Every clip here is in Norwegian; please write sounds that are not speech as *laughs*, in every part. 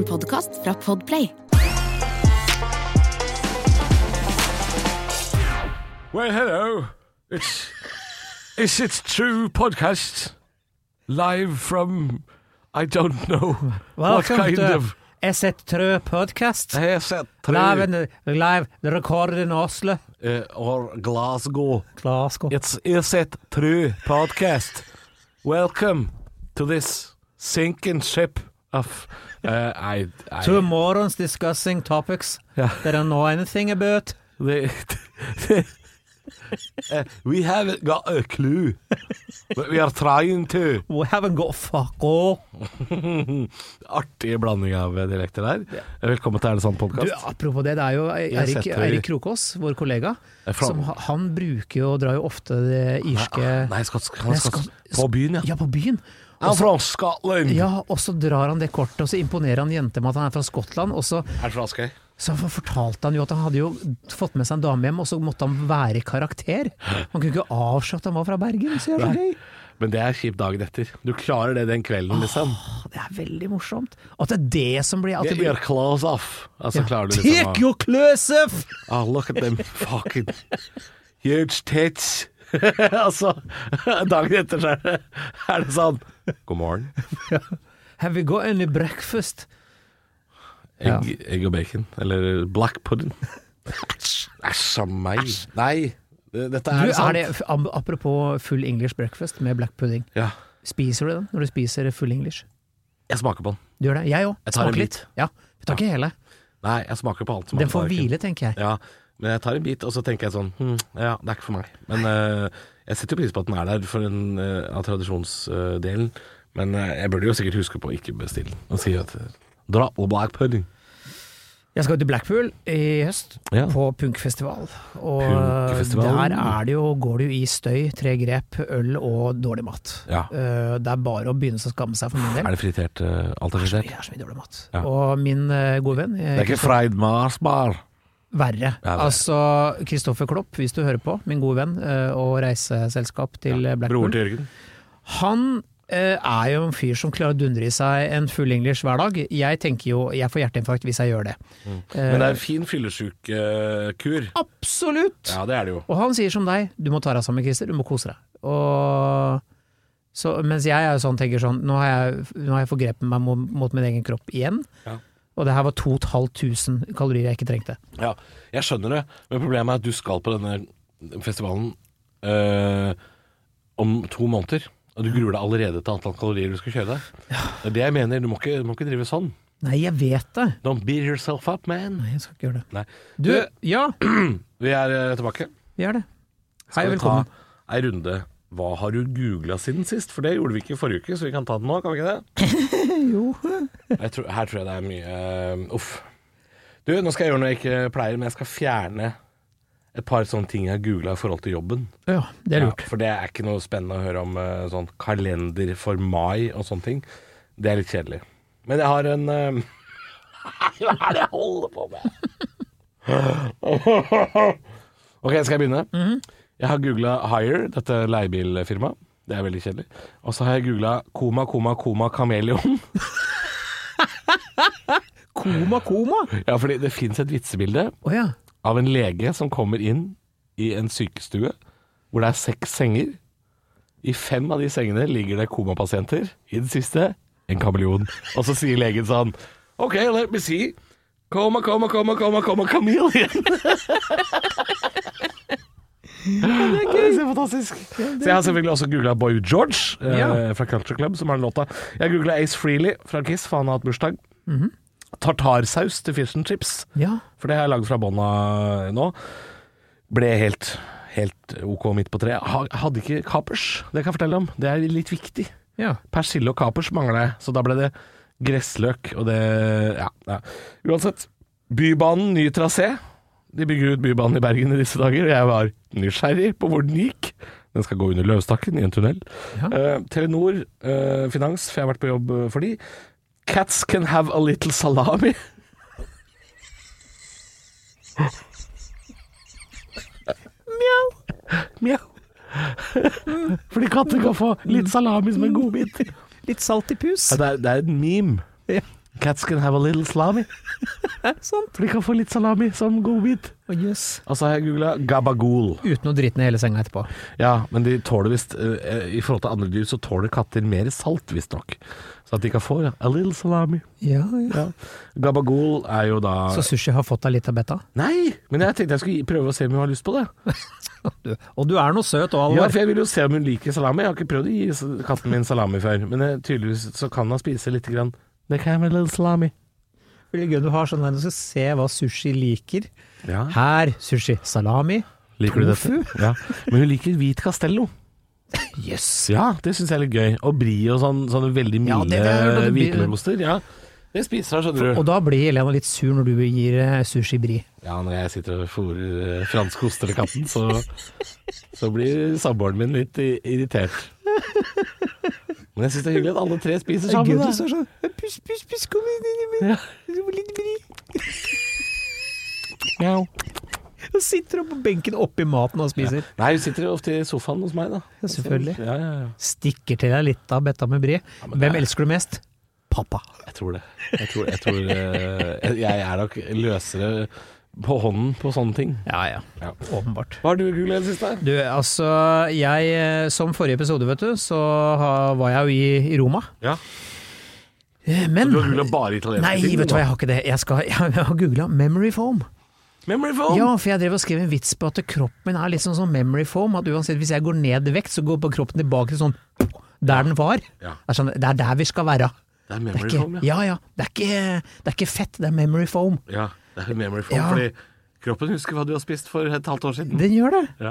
En podkast fra Podplay. Well, hello. It's Is It True podcast live from I don't know what Welcome kind to of Is it true podcast. Is it Live, true in, live the record in Oslo. uh, or Glasgow? Glasgow. It's Is It True podcast. Welcome to this sinking ship of uh, I, I Two morons discussing topics Yeah. they don't know anything about. They, uh, *laughs* we haven't got a clue, but we are trying to. We haven't got fuck all. *laughs* Artig blanding av dialekter der. Velkommen til Er det sant podkast. apropos det, det er jo Eirik, setter- Krokås, vår kollega, som, han bruker jo, og drar jo ofte det irske Nei, han Nei, skal, skal- på byen, ja. Ja, på byen. I'm from Scotland. Ja, og så drar han det kortet, og så imponerer han jenter med at han er fra Skottland, og så Er fra Askøy? Så fortalte han jo at han hadde jo fått med seg en dame hjem, og så måtte han være i karakter. Han kunne ikke avsløre at han var fra Bergen, så det er så gøy. Men det er kjipt dagen etter. Du klarer det den kvelden, liksom. Det er veldig morsomt. At det er det som blir at det Get your clothes off. Altså, du liksom Take your clothes off! Oh, look at them fucking huge tits. *laughs* altså, dagen etter så er er det sånn God morgen. *laughs* Have we got any breakfast? Egg, egg og bacon. Eller black pudding. *laughs* Æsj a meg. Nei, dette Du, er er sant. det, apropos full English breakfast med black pudding. Ja, Spiser du den når du spiser full English? jeg smaker på den. Du gjør det? Jeg òg. Smaker litt. Ja, Vi tar ikke hele. Nei, jeg smaker på alt som Den er får hvile, tenker jeg. Ja, men jeg tar en bit, og så tenker jeg sånn hm, Ja, det er ikke for meg. Men uh, jeg setter jo pris på at den er der for en, uh, av tradisjonsdelen. Men uh, jeg burde jo sikkert huske på å ikke bestille. Og si at Dra på pudding. Jeg skal til Blackpool i høst, Ja. på punkfestival. Og der er det jo, går det jo i støy, tre grep, øl og dårlig mat. Ja. Eh, det er bare å begynne å skamme seg for min del. Er det fritert? eh, alt er Det fritert? er så mye dårlig mat. Ja. Og min eh, gode venn eh, Det er ikke fried Mars bar. Verre. Verre. Altså Kristoffer Klopp, hvis du hører på, min gode venn eh, og reiseselskap til ja, Blackburn. Blackpool. til Jørgen. Han eh, er jo en fyr som klarer å dundre i seg en full English hver dag. Jeg tenker jo jeg får hjerteinfarkt hvis jeg gjør det. Mm. Men det er en fin fyllesykekur Absolutt! Ja, det er det jo. Og han sier som deg, du må ta deg sammen, Christer, du må kose deg. Og så, mens jeg er jo sånn, tenker sånn, nå har jeg, nå har jeg forgrepet meg mot, mot min egen kropp igjen. Ja. Og det her var 2500 kalorier jeg ikke trengte. Ja, jeg skjønner det, men problemet er at du skal på denne festivalen øh, om to måneder. Og du gruer deg allerede til antall kalorier du skal kjøre deg. Det er det jeg mener. Du må ikke, du må ikke drive sånn. Nei, jeg vet det. Don't beat yourself up, man. Nei, jeg skal ikke gjøre det. Nei. Du, ja, *clears throat* Vi er eh, tilbake. vi er det. Hei Skal vi velkommen. ta ei runde Hva har du googla siden sist? For det gjorde vi ikke forrige uke, så vi kan ta den nå, kan vi ikke det? *laughs* Jo. *laughs* Tror, her tror jeg det er mye uh, Uff. Du, nå skal jeg gjøre noe jeg ikke pleier, men jeg skal fjerne et par sånne ting jeg har googla i forhold til jobben. Ja, det er lurt. Ja, for det er ikke noe spennende å høre om uh, sånn kalender for mai og sånne ting. Det er litt kjedelig. Men jeg har en uh, *laughs* Hva er det jeg holder på med? ok, skal jeg begynne? Jeg har googla Hire, dette leiebilfirmaet. Det er veldig kjedelig. Og så har jeg googla Koma, koma, koma, kameleon. *laughs* Koma, koma! ja, fordi det fins et vitsebilde oh, ja. av en lege som kommer inn i en sykestue hvor det er seks senger. I fem av de sengene ligger det komapasienter. I den siste en kameleon. Og så sier legen sånn OK, let me see. Koma, koma, koma, koma, koma, chameleon. *laughs* er. Det er fantastisk. Så jeg har selvfølgelig også googla Boy George eh, fra Culture Club, som har den låta. Jeg googla Ace Freely fra Kiss, for han har hatt bursdag. Tartarsaus til fish and chips. Ja. For det har jeg lagd fra bånna nå. Ble helt, helt OK midt på treet. Ha- Hadde ikke kapers, det kan jeg fortelle om. Det er litt viktig. ja. Persille og kapers mangla jeg, så da ble det gressløk og det ja, ja. Uansett. Bybanen, ny trasé. De bygger ut Bybanen i Bergen i disse dager, og jeg var nysgjerrig på hvor den gikk. Den skal gå under løvstakken i en tunnel. Ja. Uh, Telenor uh, Finans, for jeg har vært på jobb eh, for de. Cats can have a little salami. Mjau. Mjau. Fordi katter kan få litt salami som en godbit. Litt salt i pus. Ja, det, er, det er en meme. Ja. Cats can have a little salami. *laughs* Sant. For de kan få litt salami som godbit. Oh, yes. Og så har jeg googla gabagool. Uten å drite ned hele senga etterpå. Ja, men de tåler visst uh, I forhold til andre dyr så tåler katter mer salt, visstnok. Så at de kan få ja, a little salami. Ja, ja. Gabagool er jo da Så sushi har fått deg litt av betta? Nei, men jeg tenkte jeg skulle prøve å se om hun har lyst på det. *laughs* Du, og du er noe søt og Ja, for jeg vil jo se om hun liker salami. Jeg har ikke prøvd å gi katten min salami før. Men jeg, tydeligvis så kan hun spise lite grann. Det kan jeg med little salami. Veldig gøy du har sånn der du skal se hva sushi liker. Ja. Her sushi salami. Liker du Tofu? dette? Ja. Men hun liker hvit castello. Jøss. Ja, det syns jeg er litt gøy. Og brie og sånn, sånne veldig milde ja, er- hvitmøroster. Ja, det spiser hun, skjønner du. Og da blir Elena litt sur når du gir eh, sushi bri. Ja, når jeg sitter og fôrer eh, fransk ost eller katten, så, så blir samboeren min litt irritert. Men jeg syns det er hyggelig at alle tre spiser sammen. da. sånn Puss, puss, puss, kom inn, Ja. litt bri. Mjau. Hun sitter oppe på benken oppi maten og spiser. Nei, hun sitter ofte i sofaen hos meg, da. Ja, selvfølgelig. Ja, ja, ja. Stikker til deg litt av betta med bri. Hvem er- elsker du mest? Pappa. Jeg tror det. Jeg tror, jeg, tror eh, jeg, jeg er nok løsere på hånden på sånne ting. Ja, ja. Ja. Åpenbart. Hva har du googlet i det siste? Du, altså, jeg, eh, som forrige episode, vet du, så var jeg jo i, i Roma. Ja. Men Så Du har googlet bare italienske Nei, ting? vet du hva, jeg har ikke det. Jeg, skal, *laughs* jeg har googla memory foam. Memory foam? Ja, for jeg drev og skrev en vits på at kroppen min er litt sånn som memory foam. At uansett hvis jeg går ned i vekt, så går kroppen tilbake til sånn der den var. Ja. Det, er sånn, det er der vi skal være. Det er Det er memory ikke, foam, ja. ja, ja. Det er, ikke, det er ikke fett, det er memory foam. Ja, det er memory foam, Ja. fordi kroppen husker hva du har spist for et halvt år siden. Den gjør det. Ja.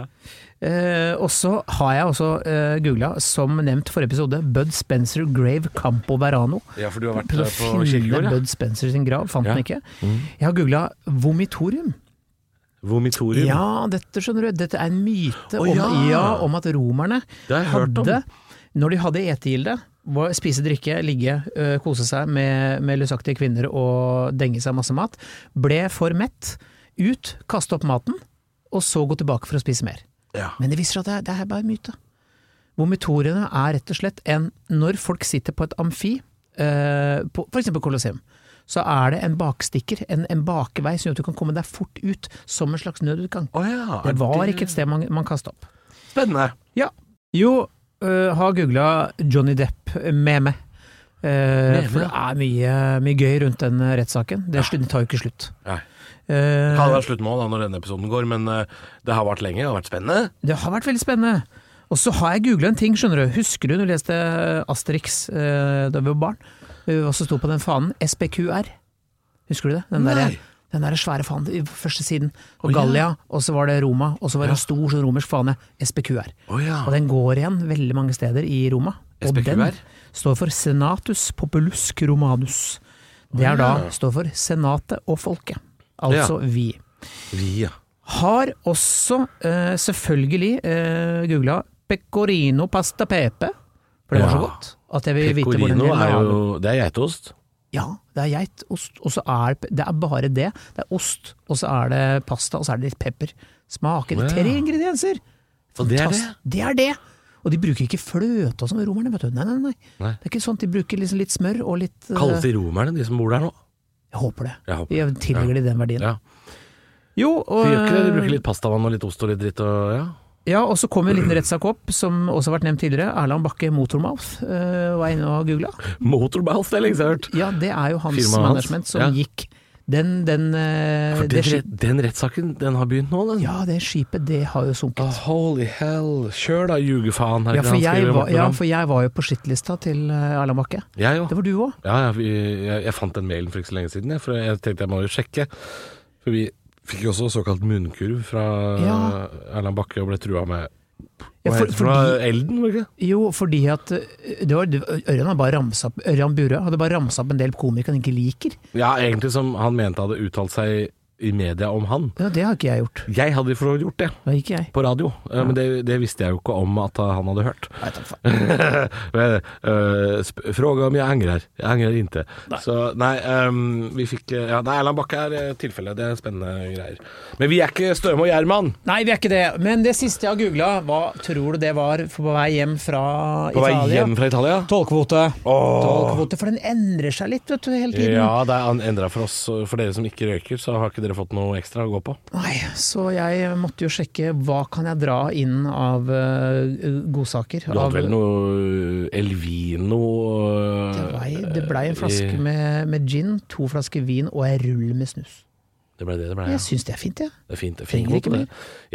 Eh, og så har jeg også eh, googla, som nevnt forrige episode, Bud Spencer Grave Campo Verano. ja, for du har vært eh, på kirkegård, ja. Bud Spencer sin grav, fant Ja. den ikke. Mm. Jeg har googla vomitorium. Vomitorium. Ja, dette skjønner du, dette er en myte Å, om, ja. ja, om at romerne hørt om. når de hadde etegilde, spise, drikke, ligge, ø, kose seg med, med løsaktige kvinner og denge seg masse mat, ble for mett, ut, kaste opp maten, og så gå tilbake for å spise mer. Ja. Men det viser seg at det det er bare myte. Vomitoriene er rett og slett en Når folk sitter på et amfi, eh, på for eksempel Colosseum, så er det en bakstikker, en, en bakevei som gjør at du kan komme deg fort ut, som en slags nødutgang. Oh ja. Det var var ikke et sted man, man kasta opp. Spennende. Ja. Jo, øh, har googla Johnny Depp med meg. Eh, for det er mye, mye gøy rundt den eh, rettssaken. Det, ja. tar jo ikke slutt. Nei. Det Kan være slutt nå da, når denne episoden går, men det har vært lenge, det har vært spennende. det har vært veldig spennende. Og så har jeg googla en ting, skjønner du. Husker du når du leste Asterix da vi var barn? Hva som sto på den fanen? SPQR. Husker du det? Den der, Nei. Den der svære fanen i første siden. Og ja. Gallia, og så var det Roma, og så var det en stor sånn romersk fane. SPQR. Oh, ja. Og den går igjen veldig mange steder i Roma. Og SPQR? den står for Senatus Populusk Romanus. Det er da står for Senatet og folket. Altså vi. Vi, ja. Har også uh, selvfølgelig uh, googla pecorino pasta pepe. For det var så godt at jeg vil vite hvor den Pecorino er jo Det er geitost. Ja, det er geitost, og så er det er bare det. Det er ost, og så er det pasta, og så er det litt pepper. Smaker Å, ja. tre ingredienser. Og det er det? Det er det! Og de bruker ikke fløte og sånn, romerne, vet du. Nei, nei, nei. Nei. Det er ikke sånt. De bruker liksom litt smør og litt eh, Kalles de romerne, de som bor der nå? Jeg håper det. Jeg håper. Jeg tillegger de den verdien. Ja. Jo, og, De gjør ikke det, de bruker litt pastavann og litt ost og litt dritt og ja. Ja, og så kom en liten rettssak opp, som også har vært nevnt tidligere. Erland Bakke Motormouth øh, var inne og googla. Motormouth, det er lenge siden jeg har hørt. Ja, det er jo hans hans, management som ja. gikk Den, den, øh, den, skip, den rettssaken, den har begynt nå, den. Ja, det skipet, det har jo sunket. Oh, holy hell. Kjør da, ljugefaen. Ja, for jeg, var, ja, for jeg var jo på skittlista til eh, Erland Bakke. Jeg òg. Det var du òg. Ja, vi, jeg, jeg fant den mailen for ikke så lenge siden, jeg, for jeg tenkte jeg må jo sjekke. For vi fikk også såkalt munnkurv fra Ja. Erland Bakke og ble trua med Ja, for- for fordi- Elden, var det ikke? Jo, fordi at eh, det var, Ørjan hadde bare ramsa opp Ørjan Burøe hadde bare ramsa opp en del komikere han ikke liker. Ja, egentlig som han mente hadde uttalt seg i media om han. Ja, det har ikke jeg gjort. Jeg hadde for så vidt gjort det, Det ikke jeg. på radio, Ja. men det, det visste jeg jo ikke om at han hadde hørt. Nei, takk. *laughs* Men, eh, Fråga om jeg angrer. Jeg angrer ikke. Så nei, um, vi fikk eh, Ja, nei, Erland Bakke er eh, tilfellet. Det er spennende greier. Men vi er ikke Støme og Gjerman. Nei, vi er ikke det. Men det siste jeg har googla, hva tror du det var for på vei hjem fra På vei hjem fra Italia. Tollkvote. Tollkvote, For den endrer seg litt vet du, hele tiden. Ja, det er endra for oss. For dere som ikke røyker, så har ikke dere fått noe ekstra å gå på. Nei, så jeg måtte jo sjekke hva kan jeg dra inn av uh, godsaker. Du hadde Av- vel noe Elvino uh, Det blei det ble en flaske med, med gin, to flasker vin og en rull med snus. Det ble det det ble, ja. Jeg syns det er fint, jeg. Det er fint. Det er fin kvote, det.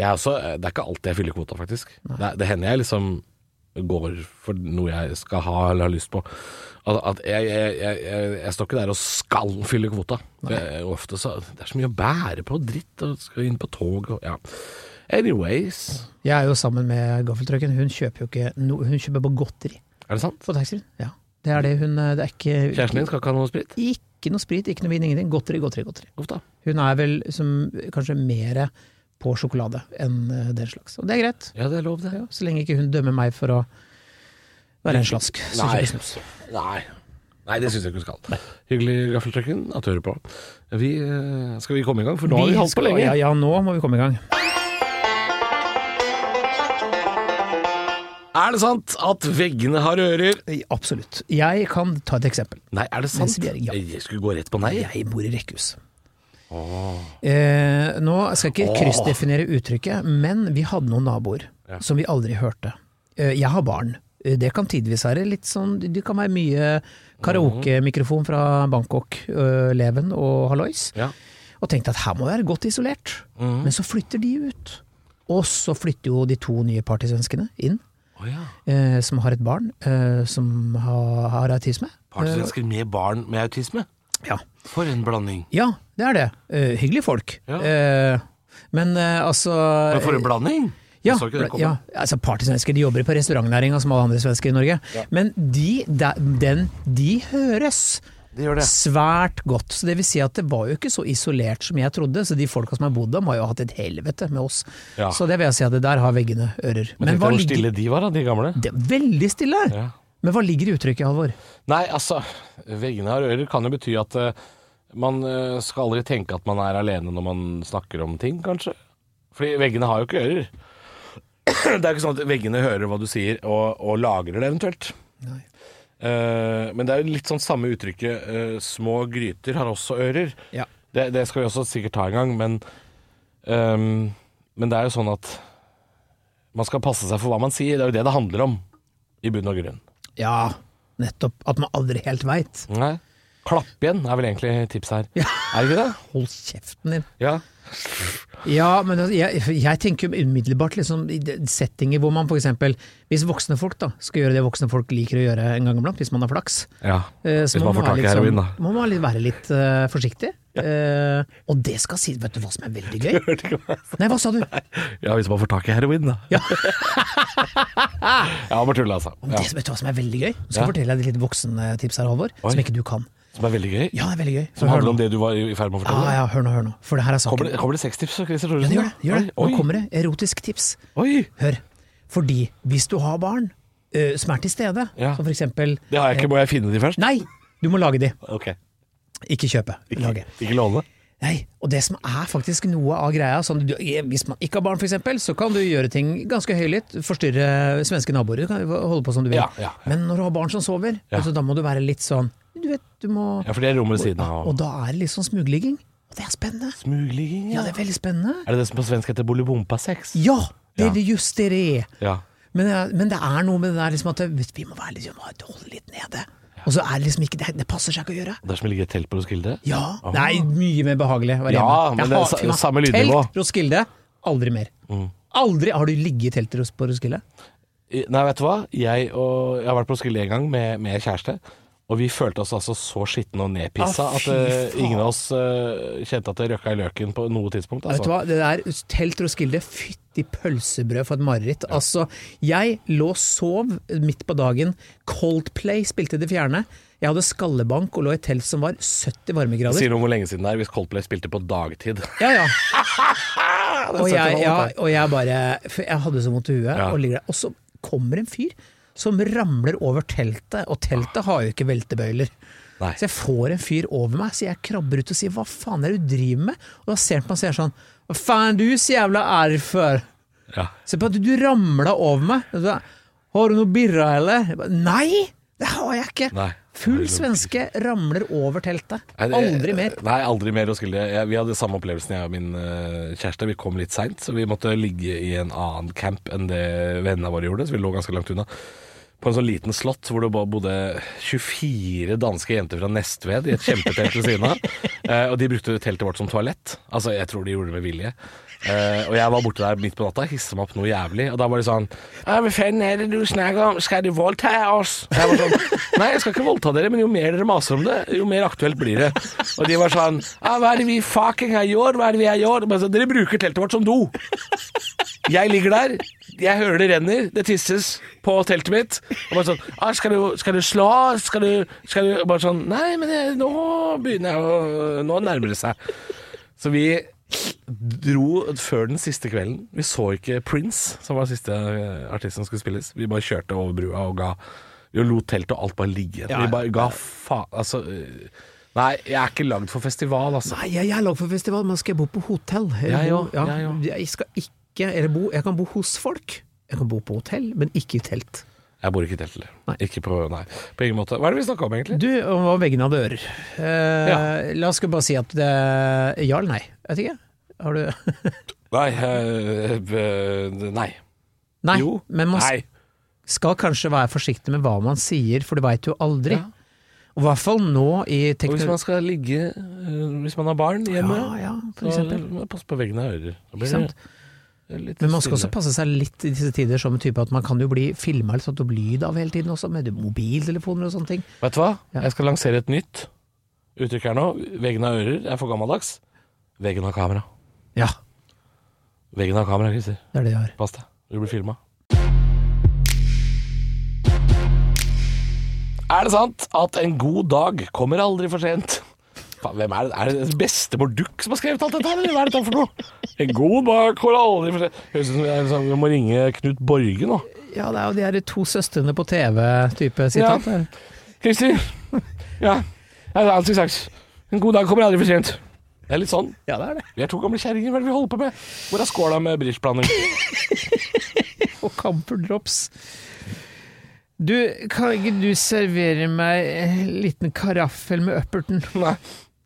Jeg er også, det er ikke alltid jeg fyller kvota, faktisk. Det, det hender jeg liksom går for noe jeg skal ha eller har lyst på. At, at jeg, jeg, jeg, jeg, står ikke der og skal fylle kvota. Ofte så, det er så mye å bære på dritt, og skal inn på tog og ja. Anyways. Jeg er jo sammen med gaffeltrucken. Hun kjøper jo ikke no, Hun kjøper bare godteri Er det sant? på taxien. Ja. Det er det hun eh, Det er ikke Kjæresten din skal ikke ha noe sprit? Ikke noe sprit, ikke noe vin, ingenting. Godteri, godteri, godteri. Godt da. Hun er vel som, kanskje mer på sjokolade enn eh, den slags. Og det er greit, Ja, det er lov, det. ja, så lenge ikke hun dømmer meg for å være en slask. Nei. Nei. Nei, det syns jeg ikke du skal. Hyggelig, Gaffeltrekken, at du hører på. Vi, eh, skal vi komme i gang? For nå har vi holdt på lenge. Ja, ja, nå må vi komme i gang. Er det sant at veggene har ører? Absolutt. Jeg kan ta et eksempel. Nei, er det sant? Er- ja. Jeg skulle gå rett på nei. Jeg bor i rekkehus. Eh, nå skal jeg ikke kryssdefinere uttrykket, men vi hadde noen naboer Ja. som vi aldri hørte. Eh, jeg har barn. Eh, Det kan tidvis være litt sånn Det kan være mye karaokemikrofon fra Bangkok, øh, Leven og Hallois. Ja. Og tenkte at her må det være godt isolert. Mhm. Men så flytter de ut. Og så flytter jo de to nye partysvenskene inn, Oh, ja. eh, som har et barn eh, som har, har autisme. Partysvensker med barn med autisme? Ja. For en blanding. ja, det er det. Uh, hyggelige folk. Ja. Uh, men uh, altså Men for en blanding! Ja, ja, altså partysvensker de jobber på restaurantnæringa som alle andre svensker i Norge. Men de, de, den, de høres de gjør det. svært godt. Så det vil si at det var jo ikke så isolert som jeg trodde. Så de folka som har bodd der, har jo hatt et helvete med oss. Ja. Så det vil jeg si at det der har veggene ører. Men, Men hva hvor stille de var, da, de gamle. Det veldig stille! Ja. Men hva ligger i uttrykket, Halvor? Nei, altså, veggene har ører kan jo bety at eh, man eh, skal aldri tenke at man er alene når man snakker om ting, kanskje. Fordi veggene har jo ikke ører. *clears throat* Det er ikke sånn at veggene hører hva du sier og, og lagrer det eventuelt. Nei. Uh, men det er jo litt sånn samme uttrykket Uh, små gryter har også ører. Ja. Det, det skal vi også sikkert ta en gang, men um, Men det er jo sånn at man skal passe seg for hva man sier. Det er jo det det handler om, i bunn og grunn. ja, nettopp. At man aldri helt veit. Klapp igjen er vel egentlig tipset her. Ja. Er det ikke det? Hold kjeften din. Ja. Ja, men altså, jeg, jeg tenker umiddelbart liksom, i settinger hvor man f.eks. Hvis voksne folk da, skal gjøre det voksne folk liker å gjøre en gang iblant, hvis man har flaks, ja. eh, Hvis må man får tak i litt sånn- heroin, da. må man være litt- være litt eh, forsiktig. Eh, og det skal si Vet du hva som er veldig gøy? *laughs* Nei, hva sa du? Ja, hvis man får tak i heroin, da. Ja. *laughs* Ja, bare tulle, altså. Ja. Det, vet du hva som er veldig gøy? Nå skal Ja. jeg fortelle deg et lite voksentips her, Halvor, som ikke du kan. Som er veldig gøy. Ja, det er veldig gøy. Som handler om det du var i ferd med å fortelle. ja, ja, hør nå, hør nå. For det her er saken. Kommer det, kommer det sextips Ja, det gjør det. gjør det. Oi, Nå kommer det erotisk tips. Oi! Hør. Fordi hvis du har barn ø, som er til stede, Ja. som for eksempel Det har jeg ikke. Må jeg finne de først? Nei, du må lage de, Ok. ikke kjøpe. Lage. Ikke låne? Nei, og det som er faktisk noe av greia sånn, du, Hvis man ikke har barn, eksempel, så kan du gjøre ting ganske høylytt. Forstyrre svenske naboer. Du kan holde på som du vil. Ja, ja, ja. Men når du har barn som sover, altså, da må du være litt sånn Du vet, du må Ja, for det er rommet ved siden av. Og da er det litt sånn smugligging. Og det er spennende. Smugligging, Ja, det er veldig spennende. Er det det som på svensk heter bolibompa-sex? Ja, det er er just det det er. Ja. Men, det er- men det er noe med det der liksom at det, vi må være litt, vi må holde litt nede. Og så er det liksom ikke Det, det passer seg ikke å gjøre. Det er som å ligge i et telt på Roskilde? Ja, det er mye mer behagelig å være Ja, hjemme. men det er sa- fy samme lydnivå. Telt, Roskilde, aldri mer. Mm. Aldri har du ligget i telt på Roskilde? I- Nei, vet du hva? Jeg, og, jeg har vært på Roskilde en gang med, med kjæreste. Og vi følte oss altså så skitne og nedpissa Ah, at eh, ingen av oss uh, kjente at det røkka i løken på noe tidspunkt. Vet du Altså. hva, det der telt Roskilde, fytti pølsebrød for et mareritt. Altså, jeg lå og sov midt på dagen. Coldplay spilte Det fjerne. Jeg hadde skallebank og lå i et telt som var 70 varmegrader. Sier noe om hvor lenge siden det er hvis Coldplay spilte på dagtid. Ja, ja. *laughs* Og jeg, ja, og jeg bare Jeg hadde så vondt i huet. Ja. Og, og så kommer en fyr som ramler over teltet, og teltet har jo ikke veltebøyler. Nei. Så jeg får en fyr over meg, så jeg krabber ut og sier 'hva faen er det du driver med?' Og da ser han på meg og sier sånn 'hva faen du så jævla er for?' Ja. Se på at du ramla over meg. Så, 'Har du noe birra, eller?' Ba, Nei, det har jeg ikke. Nei. Full svenske ramler over teltet. Aldri mer. Nei, aldri mer å Jeg, vi hadde samme opplevelsen, jeg og min eh, kjæreste. Vi kom litt seint, så vi måtte ligge i en annen camp enn det vennene våre gjorde. Så vi lå ganske langt unna. På en sånn liten slott hvor det bare bodde 24 danske jenter fra Nestved i et kjempetelt ved siden av. *laughs* Eh, og de brukte teltet vårt som toalett. Altså, jeg tror de gjorde det med vilje. Eh, og jeg var borte der midt på natta, hissa meg opp noe jævlig. Og da var de sånn «Ja, Hva faen er det du snakker om? Skal du voldta oss? Jeg var sånn Nei, jeg skal ikke voldta dere, men jo mer dere maser om det, jo mer aktuelt blir det. Og de var sånn «Ja, Hva er det vi fucking har gjort? Hva er det vi har gjort? Så, Dere bruker teltet vårt som do. Jeg ligger der, jeg hører det renner, det tisses på teltet mitt. Og bare sånn ah, skal, du, 'Skal du slå? Skal du, skal du Bare sånn Nei, men jeg, nå begynner jeg å Nå nærmer det seg. Så vi dro før den siste kvelden. Vi så ikke Prince, som var siste eh, artist som skulle spilles. Vi bare kjørte over brua og ga Vi lot teltet og alt bare ligge. Ja, Vi bare ga faen Altså øh, Nei, jeg er ikke lagd for festival, altså. Nei, jeg, jeg er lagd for festival, men skal jeg bo på hotell? Jeg jeg jeg skal ikke Eller bo Jeg kan bo hos folk. Jeg kan bo på hotell, men ikke i telt. Jeg bor ikke i telt. Ikke på Nei, på ingen måte. Hva er det vi snakka om, egentlig? Du, og veggene hadde ører. Eh, Ja. La oss bare si at det Ja eller nei? Jeg vet ikke. Har du *laughs* Nei, øh, nei. Nei, Jo. men man Nei. skal kanskje være forsiktig med hva man sier, for du veit jo aldri. Ja. Og I hvert fall nå i Og hvis man skal ligge Hvis man har barn hjemme, Ja, ja, for så pass på veggene av ører. Ikke sant? det litt Men man skal også passe seg litt i disse tider som type at man kan jo bli filma eller satt opp lyd av hele tiden også, med mobiltelefoner og sånne ting. Vet du hva? Ja. Jeg skal lansere et nytt uttrykk her nå. Veggen av ører er for gammeldags. Veggen av kamera. Ja, Veggen av kamera, Christer. det er det jeg har. Pass deg. Du blir filma. Er det sant at en god dag kommer aldri for sent? Hvem er det? Er det bestemor Duck som har skrevet alt dette her, eller hva er dette for noe? En god bak kommer aldri. Høres ut som jeg liksom, jeg må ringe Knut Borge nå. Ja, det er jo de her to søstrene på TV-type sitat. Ja. Kristi. Ja, jeg har alltid sagt en god dag kommer aldri for sent. Det er litt sånn. Ja, det er det. Vi er to gamle kjerringer, hva er det vi holder på med? Hvor er skåla med bridgeblanding? *laughs* Og camperdrops. Du, kan ikke du servere meg en liten karaffel med Upperton? Nei,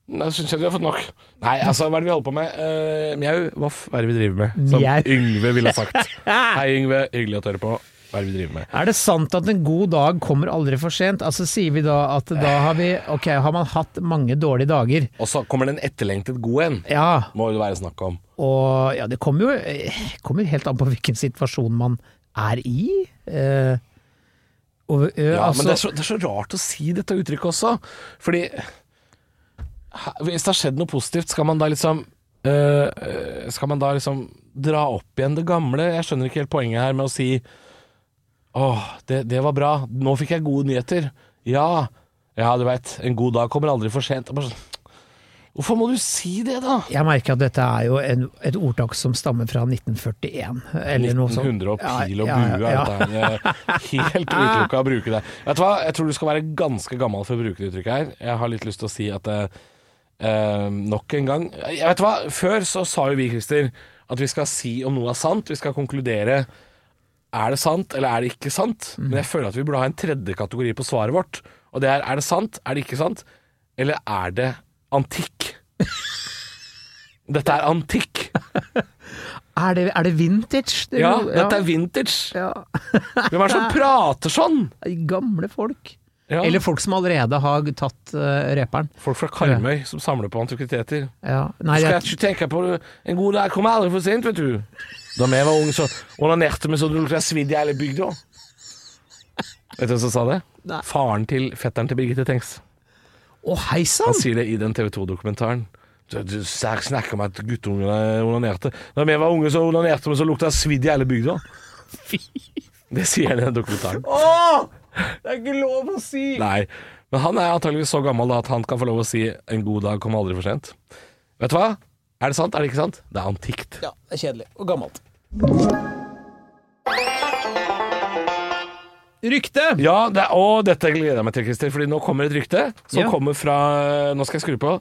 nå syns jeg vi har fått nok. Nei, altså, hva er det vi holder på med? Uh, mjau, voff, hva er det vi driver med? Som Mjau. Yngve ville sagt. *laughs* Hei, Yngve, hyggelig at du hører på. Hva er det vi driver med? Er det sant at en god dag kommer aldri for sent? Altså Sier vi da at da har vi Ok, har man hatt mange dårlige dager? Og så kommer det en etterlengtet god en, Ja, må det være snakk om. og ja, det kommer jo eh, kommer helt an på hvilken situasjon man er i. Uh, og, uh, Ja, altså, men det er, så, det er så rart å si dette uttrykket også. Fordi hvis det har skjedd noe positivt, skal man da liksom øh, Skal man da liksom dra opp igjen det gamle? Jeg skjønner ikke helt poenget her med å si Åh, det, det var bra. Nå fikk jeg gode nyheter. Ja. Ja, du veit. En god dag kommer aldri for sent. Sånn, Hvorfor må du si det, da? Jeg merker at dette er jo en, et ordtak som stammer fra 1941, eller noe sånt. 1900 og pil og bue. ja, ja. ja. eh, helt utelukka å bruke det. Vet du hva, jeg tror du skal være ganske gammel for å bruke det uttrykket her. Jeg har litt lyst til å si at eh, nok en gang Jeg vet hva, Før så sa jo vi, Christer, at vi skal si om noe er sant. Vi skal konkludere er det sant eller er det ikke sant. Mm. Men jeg føler at vi burde ha en tredje kategori på svaret vårt. Og det er er det sant, er det ikke sant, eller er det antikk? *laughs* Dette er antikk. Er det, er det vintage? Det, Ja, dette er vintage. ja. Hvem er det som *laughs* prater sånn? Gamle folk. Ja. Eller folk som allerede har tatt uh, reperen. folk fra Karmøy som samler på antikviteter. Ja. Nei, Skal jeg ikke tenke på det. En god dag kommer aldri for sent, vet du. Da vi var unge, så onanerte vi så det lukta svidd i hele bygda. Vet du hvem som sa det? Nei. Faren til fetteren til Birgitte Tengs. Å, hei sann! Han sier det i den TV 2-dokumentaren. Du, du snakker om at guttungene onanerte. Da vi var unge, så onanerte vi så lukta svidd i hele bygda. Fy. Det sier han i den dokumentaren. Å! *laughs* Det er ikke lov å si! Nei, Men han er antageligvis så gammel da at han kan få lov å si 'en god dag kommer aldri for sent'. Vet du hva? Er det sant? Er det ikke sant? Det er antikt. Ja, det er kjedelig. Og gammelt. Rykte! Ja, det er, og dette gleder jeg meg til, Christer, fordi nå kommer et rykte som Ja. kommer fra Nå skal jeg skru på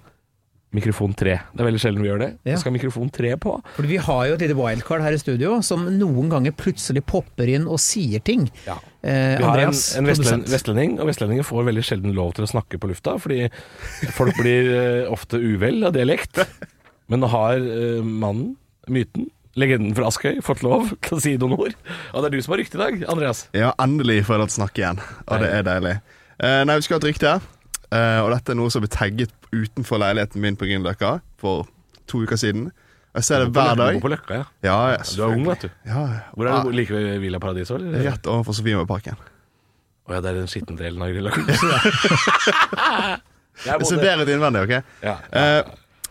mikrofon 3. Det er veldig sjelden vi gjør det. Ja. Nå skal mikrofon 3 på. Fordi vi har jo et lite wildcard her i studio som noen ganger plutselig popper inn og sier ting. Ja. Eh, Vi har en, Andreas, en vestlend, vestlending, og vestlendinger får veldig sjelden lov til å snakke på lufta, fordi folk blir eh, ofte uvel av dialekt. Men nå har eh, mannen, myten, legenden fra Askøy, fått lov til å si noen ord. Og det er du som har rykte i dag, Andreas. Ja, endelig får jeg lov til å snakke igjen, og det er deilig. Eh, nei, vi skal ha et rykte her, eh, og dette er noe som ble tagget utenfor leiligheten min på Grünerløkka for to uker siden. Jeg ser det hver Du dag. bor på Løkka, ja. Ja, yes, Du er ung, vet du. Ja, Hvor er du? Like ved Villa Paradiso, eller? Rett overfor Sofiemarken. Å ja, det er den skitne delen av Grilla *laughs* Det ser bedre ut innvendig, OK? Ja. uh,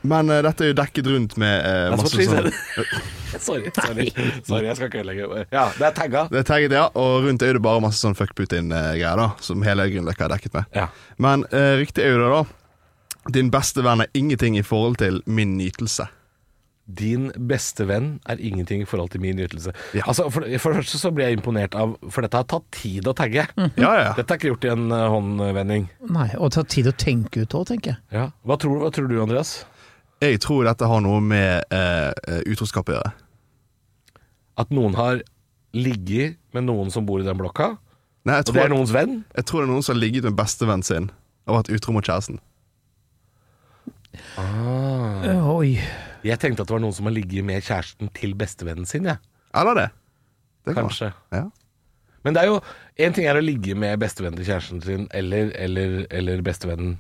men uh, dette er jo dekket rundt med uh, masse sånn. *laughs* Sorry, sorry. *laughs* sorry, jeg skal ikke ødelegge. Ja, det er tagga. Det er tagget, ja, og rundt er det bare masse sånn fuck Putin-greier, da, som hele Grünerløkka er dekket med. Ja. Men riktig er jo det, da. Din beste venn er ingenting i forhold til min nytelse. Din beste venn er ingenting i forhold til min ytelse. Ja. Altså, for, for det første så blir jeg imponert av For dette har tatt tid å tagge. Ja, ja, ja. Dette er ikke gjort i en uh, håndvending. Nei, og tatt tid å tenke ut òg, tenker jeg. Ja. Hva, tror, hva tror du, Andreas? Jeg tror dette har noe med uh, eh, utroskap å gjøre. At noen har ligget med noen som bor i den blokka, Nei, og det er noens venn? jeg tror det er noen som har ligget med bestevennen sin og vært utro mot kjæresten. Ah. oi. Jeg tenkte at det var noen som har ligget med kjæresten til bestevennen sin, jeg. Eller det. det kan Kanskje. Ja. Men det er jo En ting er å ligge med bestevennen til kjæresten sin, eller, eller, eller bestevennen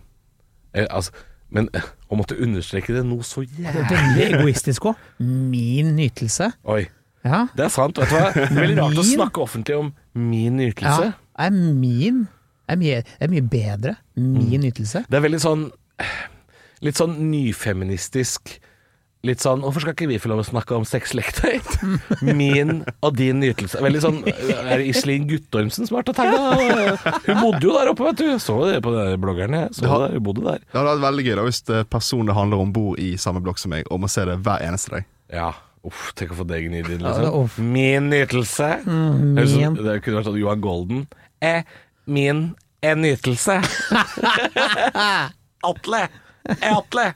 eller, altså, Men eh, å måtte understreke det noe så Det er jævlig veldig egoistisk òg. Min nytelse. Oi. Ja. Det er sant. vet du hva? Det er veldig rart å snakke offentlig om min ja. Er min er mye, er mye bedre. Min Mm. nytelse. Det er veldig sånn Litt sånn nyfeministisk. Litt sånn Hvorfor skal ikke vi få lov å snakke om sexleketøy? Min og din nytelse. Veldig sånn Er det Iselin Guttormsen som har og tagga? Hun bodde jo der oppe, vet du. Så det på den bloggeren. Jeg så Det hun bodde der. Det hadde vært veldig gøy da hvis personen det handler om, bor i samme blokk som meg, og må se det hver eneste dag. Ja. Uff, tenk å få i Ja, det er liksom. min nytelse. Mm, Det er sånn- min. Det kunne vært sånn Johan Golden. Eh, min en nytelse. *laughs* Atle! Eh, Atle!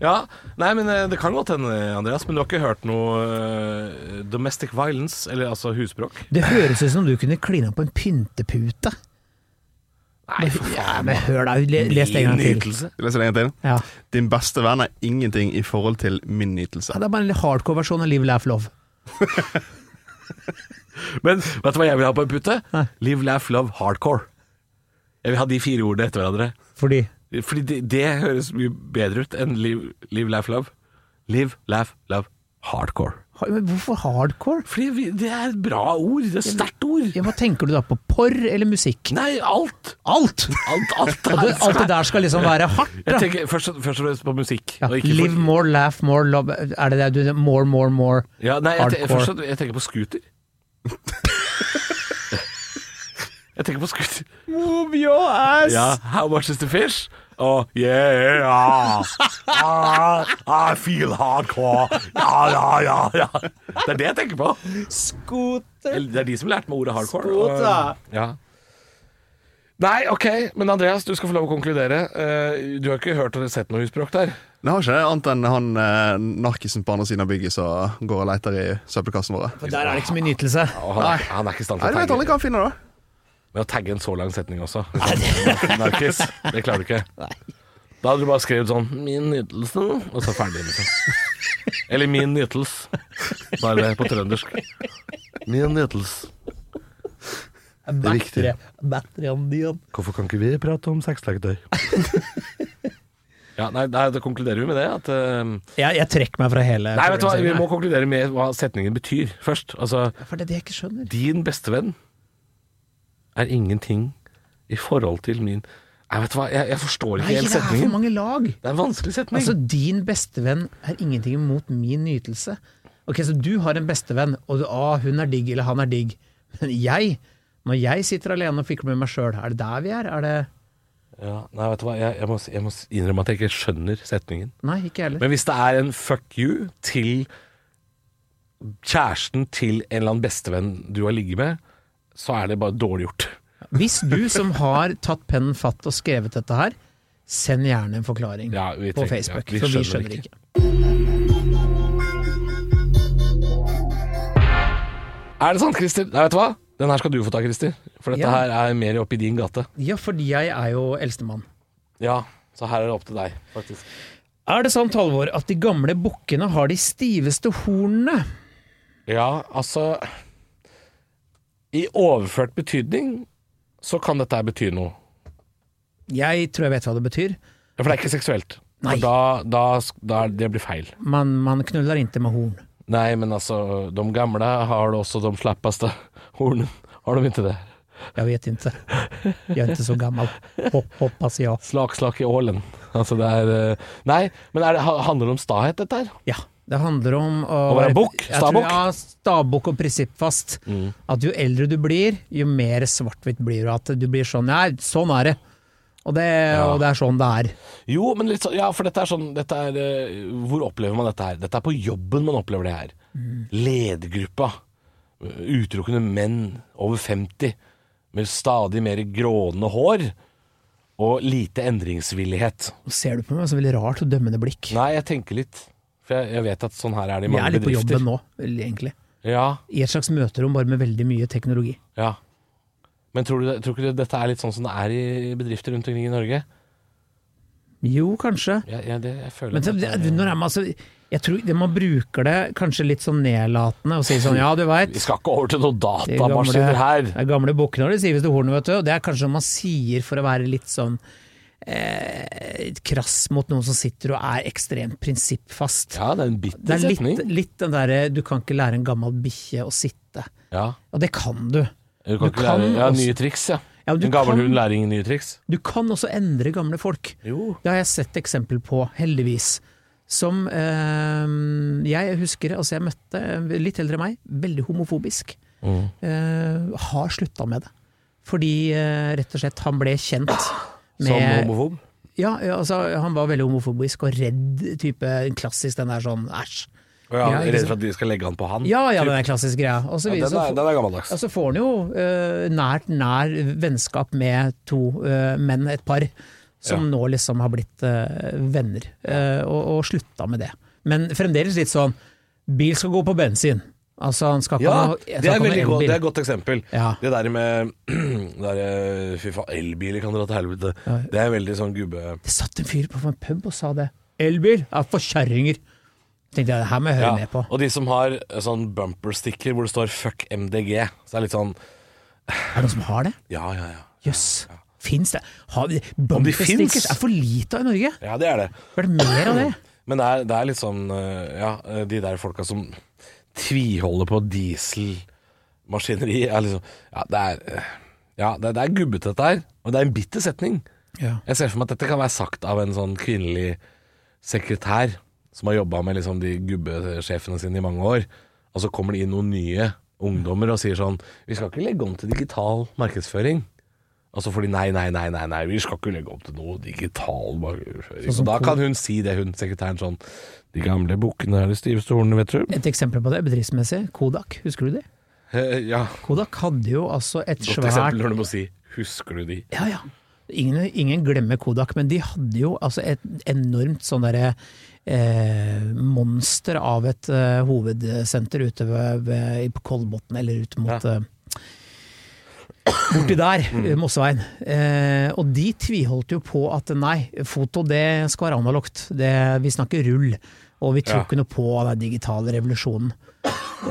Ja, nei, men eh, det kan godt hende, Andreas, men du har ikke hørt noe eh, domestic violence, eller altså husbråk? Det høres ut som du kunne klina på en pyntepute. Nei, for Ja, faen. men hør deg, le- les det en gang til. Leser det en gang til? Ja. Din beste venn er ingenting i forhold til min nytelse. Ja, Det er bare en hardcore versjon av Live, Laugh, Love. *laughs* Men vet du hva jeg vil ha på en pute? Nei. Live, laugh, love, hardcore. Jeg vil ha de fire ordene etter hverandre. Fordi Fordi det, det høres mye bedre ut enn live, live, laugh, love. Live, laugh, love, hardcore. men Hvorfor hardcore? Fordi vi, det er et bra ord. Det er et sterkt ord. Ja, hva tenker du da på? Porr eller musikk? Nei, alt. Alt! Alt, alt, *laughs* alt, alt det der skal liksom være hardt, Jeg tenker først, først og fremst på musikk. Ja, live for- more, laugh more, love Er det det du More, more, more. Ja, nei, jeg, Hardcore. først, jeg tenker på scooter. *laughs* jeg tenker på scooter. Move your ass! Ja, how much is the fish? Oh, yeah, ah, I feel hardcore. Ja, ja, ja, ja. Det er det jeg tenker på. Scooter. Det er de som lærte meg ordet hardcore. Scooter. og- ja. Nei, ok, men Andreas, du skal få lov å konkludere. Uh, du har ikke hørt eller sett noe husbråk der? Det har ikke det, annet enn han eh, narkisen på andre siden av bygget som går og leter i søppelkassen våre. For der er det ikke så mye nytelse. Ja, han, han er ikke i stand til å tenke. Jeg vet aldri hva han finner, da. Med å tagge en så lang setning også. *laughs* Narkis. Det klarer du ikke. Da hadde du bare skrevet sånn 'Min nytelse', og så ferdig, liksom. Eller 'Min nytels'. Bare på trøndersk. Min nytels. Det er viktig. Din. Hvorfor kan ikke vi prate om sexleketøy? *laughs* ja, nei, da, konkluderer vi med det. At, uh, Jeg, jeg trekker meg fra hele nei, vet du hva, vi må konkludere med hva setningen betyr først. Altså, For det er det jeg ikke skjønner. din bestevenn er ingenting i forhold til min Nei, vet hva, jeg, jeg forstår ikke Nei, setningen. det er for mange lag. Det er en vanskelig setning. Altså, din bestevenn er ingenting imot min nytelse. Ok, så du har en bestevenn, og du, ah, hun er digg, eller han er digg. Men jeg, når jeg sitter alene og fikler med meg sjøl, er det der vi er? Er det Ja, nei, vet du hva, jeg, jeg, må, jeg må innrømme at jeg ikke skjønner setningen. Nei, ikke heller. Men hvis det er en fuck you til kjæresten til en eller annen bestevenn du har ligget med, så er det bare dårlig gjort. Hvis du som har tatt pennen fatt og skrevet dette her, send gjerne en forklaring Ja, vi på Facebook, ja, vi for vi skjønner ikke. Er det sant, Christer? Nei, vet du hva? Den her skal du få ta, Christer. For dette Ja. her er mer oppi din gate. Ja, fordi jeg er jo eldstemann. Ja, så her er det opp til deg, faktisk. Er det sant, Halvor, at de gamle bukkene har de stiveste hornene? Ja, altså I overført betydning så kan dette bety noe. Jeg tror jeg vet hva det betyr. Ja, For det er ikke seksuelt. Nei. Da, da, da Det blir feil. Man, man knuller ikke med horn. Nei, men altså De gamle har det også de slappeste hornene. Har de ikke det? Jag vet inte. Jeg er ikke så gammel. Hoppas jag. Slak, slak i ålen. Altså, det er eh, Nei, men er det, handler det om stahet, dette her? Ja, det handler om å, Å være bukk? Tror- Ja, stabbukk og prinsippfast. At jo eldre du blir, jo mer svart-hvitt blir du. At du blir sånn Ja, sånn er det. Og det, og det er sånn det er. Jo, men litt sånn Ja, for dette er sånn dette er, eh, Hvor opplever man dette her? Dette er på jobben man opplever det her. Ledergruppa. Utelukkende menn over 50 med stadig mer grånende hår. Og lite endringsvillighet. Ser du på meg med så veldig rart og dømmende blikk. Nei, jeg tenker litt. For jeg, jeg vet at sånn her er det i mange bedrifter. Vi er litt på jobben nå, vel, egentlig. Ja, I et slags møterom, bare med veldig mye teknologi. ja. Men tror du, tror du dette er litt sånn som det er i bedrifter rundt omkring i Norge? Jo, kanskje. Ja, ja, det, jeg føler Men så, det, det, er- når er man, altså, jeg tror det, man bruker det kanskje litt sånn nedlatende og sier sånn ja, du veit. Vi skal ikke over til noen datamaskiner her. de gamle bukkene de du hornene, vet du. Og det er kanskje noe man sier for å være litt sånn eh, krass mot noen som sitter og er ekstremt prinsippfast. Ja, det er en bitter Det er litt, litt den derre du kan ikke lære en gammel bikkje å sitte. Ja. Og det kan du. Du kan Du kan lære ja, nye triks, ja. Ja, en gammel kan- hund lærer ingen nye triks. Du kan også endre gamle folk. Jo. Det har jeg sett eksempel på, heldigvis. Som eh, jeg husker, altså jeg møtte litt eldre enn meg, veldig homofobisk. Mm. Eh, har slutta med det. Fordi eh, rett og slett han ble kjent Som homofob. Ja, ja, altså han var veldig homofobisk og redd, type klassisk den der sånn æsj. Og ja, Ja, redd for at de skal legge han på han. Ja ja, den er klassisk greia. Ja, videre, den, så, er, den er gammeldags. Og så får han jo uh, nært nær vennskap med to uh, menn, et par, som Ja. nå liksom har blitt uh, venner, og, og slutta med det. Men fremdeles litt sånn bil skal gå på bensin. Altså han skal ikke Ja, ha det er, veldig godt, det er et godt eksempel. Ja. Det der med *clears throat* der, eh, Fy faen, elbiler kan dra til helvete. Ja. Det er veldig sånn gubbe... Det satt en fyr på en pub og sa det. Elbil er for kjerringer. Tenkte jeg, det her må jeg høre Ja. med på. Og de som har sånn sånn bumpersticker hvor det står 'fuck MDG'. Så det er litt sånn Er det noen som har det? Ja, ja, ja. Jøss. Fins det? De Bumperstickers finnes? er for lite av i Norge. Ja, det er det. Er det mer av det? *clears throat* Men det er, det er litt sånn eh, Ja, eh, de der folka som tviholder på dieselmaskineri, er liksom Ja, det er eh, Ja, det, det er gubbete, dette her. Og det er en bitter setning. Ja. Jeg ser for meg at dette kan være sagt av en sånn kvinnelig sekretær som har jobba med liksom de gubbesjefene sine i mange år. Og så kommer det inn noen nye ungdommer og sier sånn Vi skal ikke legge om til digital markedsføring. Og fordi nei, nei, nei, nei, nei, vi skal ikke legge opp til noe digital markedsføring. Sånn Så da kan hun si det, hun sekretæren sånn De gamle bukkene er de stiveste hornene, vet du. Et eksempel på det, bedriftsmessig. Kodak, husker du det? Eh, ja, Kodak hadde jo altså et godt svært eksempel når du må si Husker du de? Ja, ja. Ingen, ingen glemmer Kodak, men de hadde jo altså et enormt sånn derre eh, monster av et eh, hovedsenter ute ved, ved, på Kolbotn, eller ut mot Ja. Borti der, eh, Mosseveien. Eh, og de tviholdt jo på at nei, foto det skal være analogt. Det, vi snakker rull. Og vi tror Ja. noe på den digitale revolusjonen.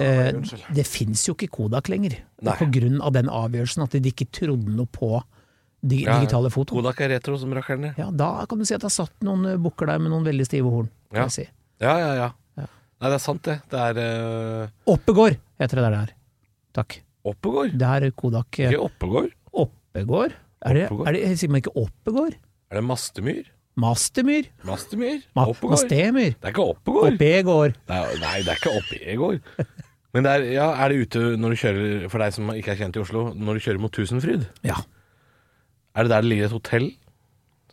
Eh, det fins jo ikke Kodak lenger. På grunn av den avgjørelsen at de ikke trodde noe på dig Ja, digitale foto. Kodak er retro som rakkeren. Ja, da kan du si at det har satt noen eh, bukker der med noen veldig stive horn. Ja. Si. Ja, ja, ja. Ja. Nei, det er sant, det. Det er uh, Oppegård heter det der. Takk. Oppegård. Det er Kodak Ikke Oppegård. Oppegård? Er det, Oppegård. er det, sier man ikke Oppegård? Er det Mastemyr? Mastemyr? Mastemyr? Ma Oppegård? Mastemyr? Det er ikke Oppegård. Oppegård? Det er, nei, det er ikke Oppegård. Men det er, ja, er det ute når du kjører, for deg som ikke er kjent i Oslo, når du kjører mot Tusenfryd? Ja. Er det der det ligger et hotell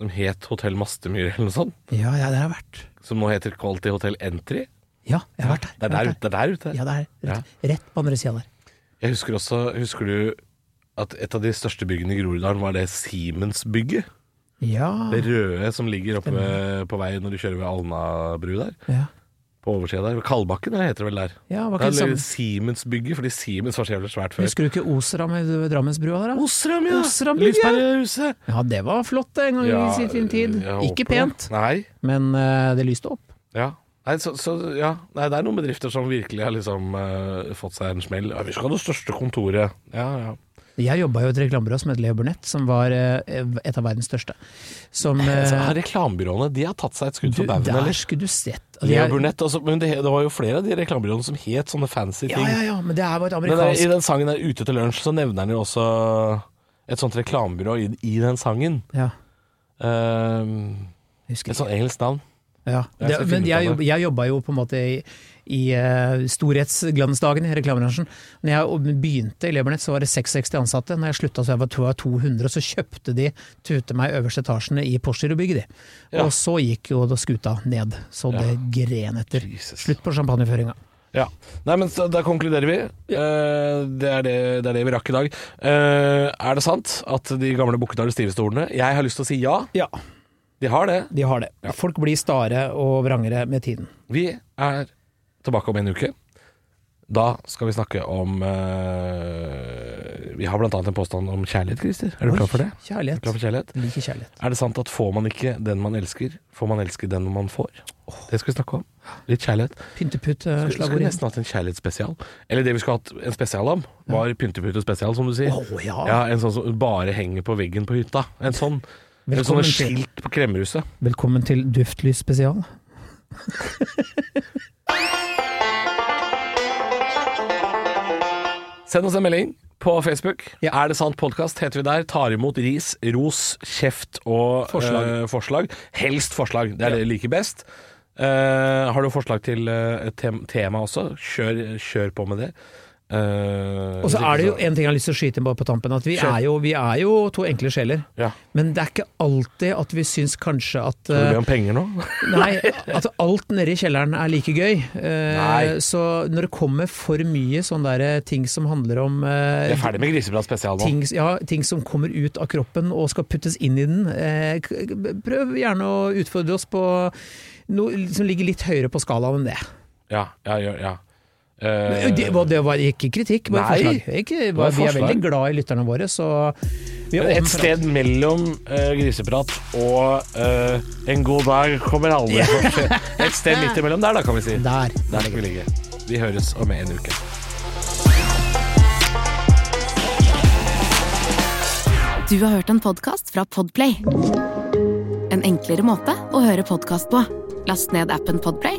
som het Hotell Mastemyr eller noe sånt. Ja, ja, det har jeg vært. Som nå heter Quality Hotel Entry. Ja, jeg har vært der. Er det er der ute. Ja, det er rett, rett på andre sida der. Jeg husker også Husker du at et av de største byggene i Groruddalen var det Siemens-bygget? Ja, Det røde som ligger oppe ved- på vei når du kjører ved Alnabru der. ja. På oversida der. Kalbakken det heter det vel der. ja var Det ikke det samme. Siemens-bygget, fordi Siemens var så jævlig svært før. Husker du ikke Osram ved Drammensbrua der, da? Osram, ja! Lyspærehuset. Ja, det var flott en gang i sin tid. Ikke pent, Nei. men uh, det lyste opp. Ja. Nei, så, så, ja. Nei, det er noen bedrifter som virkelig har liksom uh, fått seg en smell. Ja, vi skal ha det største kontoret. Ja, ja. Jeg jobba jo i et reklamebyrå som het Leo Burnett, som var eh, et av verdens største. Som eh, Så Reklamebyråene de har tatt seg et skudd for baugen, Der eller? skulle du sett. Altså, Leo Burnett, altså, men det, det var jo flere av de reklamebyråene som het sånne fancy ting. ja, ja, ja, men det er bare et Men der, I den sangen der 'Ute til lunsj' så nevner han jo også et sånt reklamebyrå i, i den sangen. Ja, Ehm, et sånt engelsk navn. Ja, det, men jeg, jobb, jeg jobba jo på en måte i, i uh, storhetsglansdagen i reklamebransjen. Når jeg begynte i Lebernett så var det 660 ansatte. Når jeg slutta så jeg var to- var 200, så kjøpte de tute meg øverste etasjene i Porsgrunn-bygget. de. Ja. Og så gikk jo skuta ned, så det gren etter. Jesus. Slutt på champagneføringa. Ja. Nei, men da konkluderer vi. Uh, det, er det, det er det vi rakk i dag. Uh, er det sant at de gamle stiveste ordene? Jeg har lyst til å si ja. Ja, De har det. de har det. Ja. Folk blir stare og vrangere med tiden. Vi er tilbake om en uke. Da skal vi snakke om uh, Vi har annet en påstand om kjærlighet, Christer. Er du klar for det? Er Kjærlighet. klar for kjærlighet? Like kjærlighet. Er det sant at får man ikke den man elsker, får man elske den man får? Det skal vi snakke om. Litt kjærlighet. Skulle, skulle nesten hatt en kjærlighetsspesial. Eller det vi skulle hatt en spesial om, var pyntepute spesial, som du sier. Å ja. Ja, En sånn som bare henger på veggen på hytta. En sånn. Velkommen sånne til- skilt på kremmerhuset. Velkommen til Duftlys spesial. Send oss en melding på Facebook. Ja. Er det sant podkast, heter vi der. Tar imot ris, ros, kjeft og Forslag. eh, forslag. Helst forslag. Det er det jeg liker best. Uh, har du forslag til eh, et tem tema også, kjør, kjør på med det. Eh, Og så er det jo en ting jeg har lyst til å skyte inn på på tampen, at vi er, jo, vi er jo to enkle sjeler. Ja. Men det er ikke alltid at vi syns kanskje at Skal du eh, be om penger nå? *laughs* Nei, at alt nede i kjelleren er like gøy. Uh, Så når det kommer for mye sånne der ting som handler om Vi eh, er ferdig med Griseprat spesial nå. ting, ja, ting som kommer ut av kroppen og skal puttes inn i den, eh, prøv gjerne å utfordre oss på noe som ligger litt høyere på skalaen enn det. Ja, ja, ja. ja. Eh, Det, var- det var ikke kritikk, bare Nei, forslag. Ikke, var vi er forslag. veldig glad i lytterne våre, så vi er et sted mellom uh, griseprat og uh, en god dag kommer alle. *laughs* Et sted midt imellom der, da, kan vi si. Der. Der skal vi ligge. Vi høres om en uke. Du har hørt en podkast fra Podplay. En enklere måte å høre podkast på. Last ned appen Podplay,